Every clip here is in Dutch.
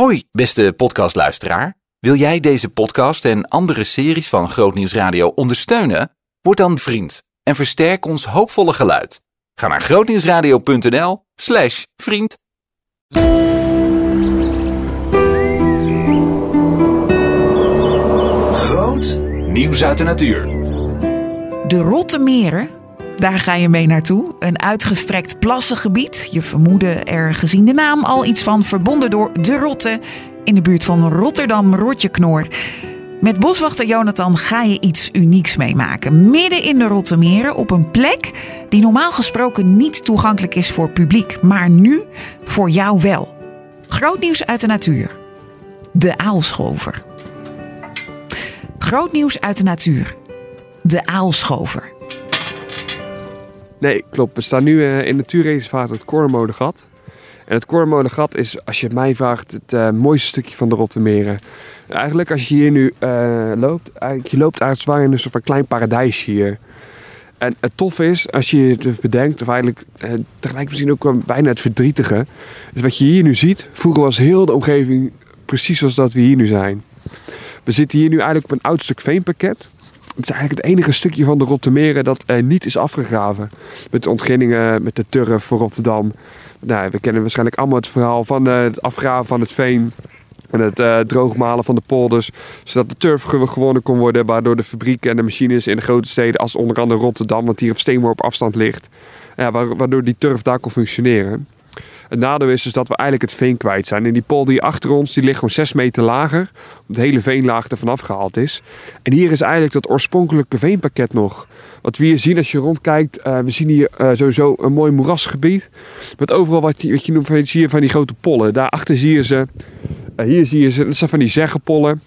Hoi, beste podcastluisteraar. Wil jij deze podcast en andere series van Grootnieuws Radio ondersteunen? Word dan vriend en versterk ons hoopvolle geluid. Ga naar grootnieuwsradio.nl slash vriend. Groot nieuws uit de natuur. De Rotte Meren, daar ga je mee naartoe. Een uitgestrekt plassengebied. Je vermoedde er gezien de naam al iets van verbonden door de Rotte in de buurt van Rotterdam-Rotjeknoor. Met boswachter Jonathan ga je iets unieks meemaken. Midden in de Rotte Meren op een plek die normaal gesproken niet toegankelijk is voor publiek, maar nu voor jou wel. Groot nieuws uit de natuur. De aalschover. Groot nieuws uit de natuur. De aalschover. Nee, klopt. We staan nu eh, in natuurreservaat het Kornemolengat. En het Kornemolengat is, als je het mij vraagt, het eh, mooiste stukje van de Rottermeren. Eigenlijk, als je hier nu eh, loopt, eigenlijk, je loopt uit zwaar in een soort van klein paradijs hier. En het toffe is, als je het bedenkt, of eigenlijk eh, tegelijk misschien ook wel bijna het verdrietige, is wat je hier nu ziet. Vroeger was heel de omgeving precies zoals dat we hier nu zijn. We zitten hier nu eigenlijk op een oud stuk veenpakket. Het is eigenlijk het enige stukje van de Rottermeren dat eh, niet is afgegraven. Met de ontginningen, met de turf voor Rotterdam. Nou, we kennen waarschijnlijk allemaal het verhaal van eh, het afgraven van het veen. En het eh, droogmalen van de polders. Zodat de turf ge- gewonnen kon worden. Waardoor de fabrieken en de machines in de grote steden. Als onder andere Rotterdam, wat hier op steenworp afstand ligt. Ja, wa- waardoor die turf daar kon functioneren. Het nadeel is dus dat we eigenlijk het veen kwijt zijn. En die polder hier achter ons, die ligt gewoon 6 meter lager. Omdat het hele veenlaag ervan afgehaald is. En hier is eigenlijk dat oorspronkelijke veenpakket nog. Wat we hier zien als je rondkijkt, eh, we zien hier eh, sowieso een mooi moerasgebied. Met overal wat je, wat je noemt, van- zie je van die grote pollen. Daarachter zie je ze. Eh, hier zie je ze, dat zijn van die zeggenpollen.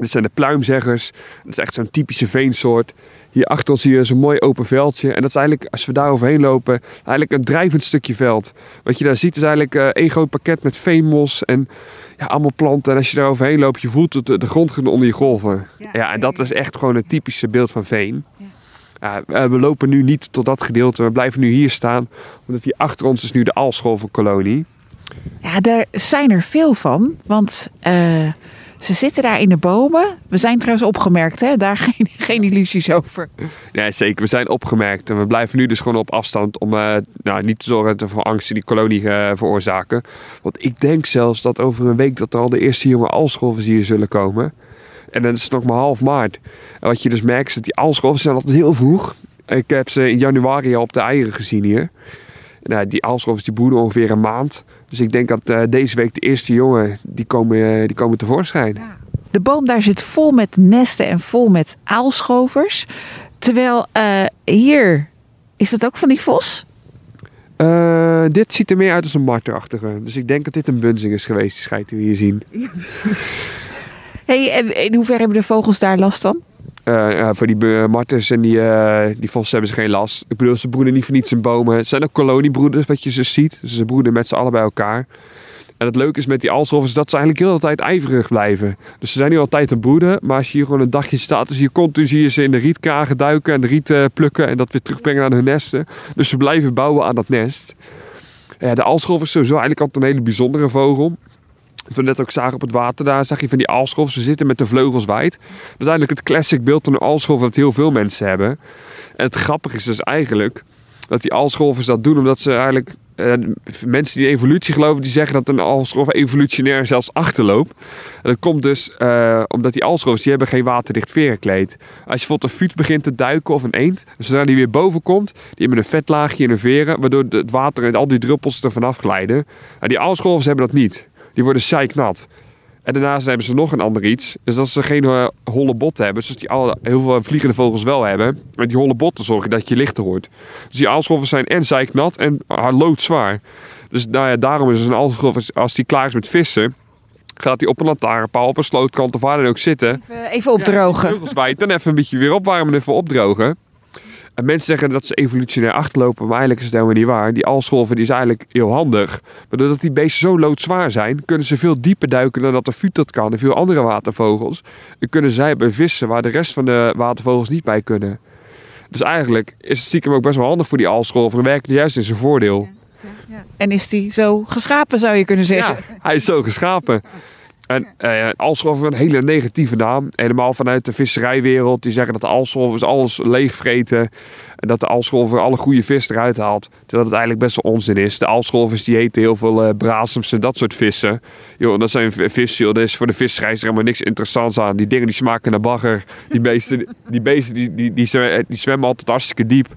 Dit zijn de pluimzeggers. Dat is echt zo'n typische veensoort. Hier achter ons zie je zo'n mooi open veldje. En dat is eigenlijk, als we daar overheen lopen, eigenlijk een drijvend stukje veld. Wat je daar ziet is eigenlijk eh, één groot pakket met veenmos en ja, allemaal planten. En als je daar overheen loopt, je voelt het, de grond onder je golven. Ja, en dat is echt gewoon een typische beeld van veen. Ja, eh, we lopen nu niet tot dat gedeelte. We blijven nu hier staan. Omdat hier achter ons is nu de Aalscholvenkolonie. Ja, daar zijn er veel van. Want eh, ze zitten daar in de bomen. We zijn trouwens opgemerkt, hè? daar geen, geen illusies over. Ja, zeker. We zijn opgemerkt. En we blijven nu dus gewoon op afstand om eh, nou, niet te zorgen te- voor angst in die kolonie eh, veroorzaken. Want ik denk zelfs dat over een week dat er al de eerste jonge aalscholven hier zullen komen. En dan is het nog maar half maart. En wat je dus merkt is dat die aalscholven zijn altijd heel vroeg. Ik heb ze in januari al op de eieren gezien hier. Nou, die aalscholven die broeden ongeveer een maand. Dus ik denk dat eh, deze week de eerste jongen die komen, eh, die komen tevoorschijn. De boom daar zit vol met nesten en vol met aalschovers. Terwijl eh, hier is dat ook van die vos. Dit ziet er meer uit als een marterachtige. Dus ik denk dat dit een bunzing is geweest, die schijt die we hier zien. Hey, en in hoeverre hebben de vogels daar last van? Eh, voor die be- martens en die, eh, die vossen hebben ze geen last. Ik bedoel, ze broeden niet voor niets in bomen. Het zijn ook koloniebroeders, wat je ze ziet. Ze broeden met z'n allen bij elkaar. En het leuke is met die is dat ze eigenlijk heel de tijd ijverig blijven. Dus ze zijn nu altijd te broeden. Maar als je hier gewoon een dagje staat, dus hier continu zie je ze in de rietkragen duiken en de riet eh, plukken en dat weer terugbrengen naar hun nesten. Dus ze blijven bouwen aan dat nest. De aalscholf is sowieso eigenlijk altijd een hele bijzondere vogel. We net ook zagen op het water, daar zag je van die aalscholven. Ze zitten met de vleugels wijd. Dat is eigenlijk het classic beeld van een aalscholf dat heel veel mensen hebben. En het grappige is dus eigenlijk dat die aalscholvers dat doen omdat ze eigenlijk... eh, mensen die evolutie geloven, die zeggen dat een aalscholf evolutionair zelfs achterloopt. En dat komt dus eh, omdat die aalscholvers, die hebben geen waterdicht verenkleed. Als je bijvoorbeeld een fuut begint te duiken of een eend, zodra die weer boven komt, die hebben een vetlaagje in hun veren, waardoor het water en al die druppels er vanaf glijden. Maar die aalscholvers hebben dat niet. Die worden zeiknat. En daarnaast hebben ze nog een ander iets. Dus dat ze geen eh, holle botten hebben. Zoals die alle, heel veel vliegende vogels wel hebben. Met die holle botten zorgen dat je lichter hoort. Dus die aalscholvers zijn en zeiknat en ah, loodzwaar. Dus nou ja, daarom is dus een aalscholf, als- die klaar is met vissen... gaat hij op een lantaarnpaal, op een slootkant of waar dan ook zitten. Even, even opdrogen. Ja, dan even een beetje weer opwarmen en even opdrogen. En mensen zeggen dat ze evolutionair achterlopen, maar eigenlijk is het helemaal niet waar. Die aalscholven die is eigenlijk heel handig. Maar doordat die beesten zo loodzwaar zijn, kunnen ze veel dieper duiken dan dat de fut dat kan en veel andere watervogels. En kunnen zij bij vissen waar de rest van de watervogels niet bij kunnen. Dus eigenlijk is het stiekem ook best wel handig voor die aalscholven. Dan werkt het juist in zijn voordeel. En is die zo geschapen, zou je kunnen zeggen? Ja, hij is zo geschapen. En uh, Aalscholver een hele negatieve naam. Helemaal vanuit de visserijwereld. Die zeggen dat de Aalscholvers alles leegvreten. En dat de Aalscholver alle goede vis eruit haalt. Terwijl het eigenlijk best wel onzin is. De Aalscholvers die eten heel veel uh, brasems en dat soort vissen. Joh, dat zijn vissen. Er is voor de visserij is er helemaal niks interessants aan. Die dingen die smaken naar bagger. Die beesten, die, beesten die, die, die zwemmen altijd hartstikke diep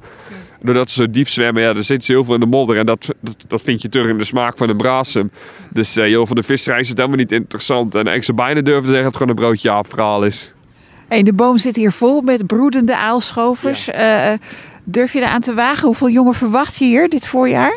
doordat ze zo diep zwemmen, ja, er zit heel veel in de modder. En dat, dat, dat vind je terug in de smaak van een brasem. Dus uh, joh, voor de visserij is het helemaal niet interessant. En ik zou bijna durven zeggen dat het gewoon een broodje aap verhaal is. Hey, de boom zit hier vol met broedende aalschovers. Ja. Uh, durf je eraan te wagen? Hoeveel jongen verwacht je hier dit voorjaar?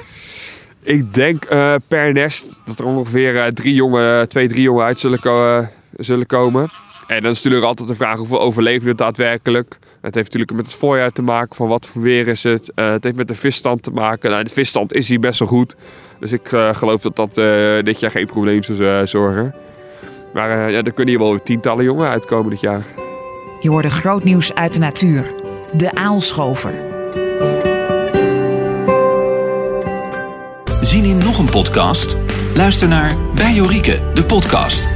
Ik denk uh, per nest dat er ongeveer drie jongen, twee, drie jongen uit zullen, zullen komen. En dan is natuurlijk altijd de vraag hoeveel overleven het daadwerkelijk. Het heeft natuurlijk met het voorjaar te maken, van wat voor weer is het. Uh, het heeft met de visstand te maken. Nou, de visstand is hier best wel goed. Dus ik uh, geloof dat dat uh, dit jaar geen probleem zou zorgen. Maar ja, er kunnen hier wel tientallen jongen uitkomen dit jaar. Je hoorde groot nieuws uit de natuur. De aalschover. Zien in nog een podcast? Luister naar Bij Jorike, de podcast.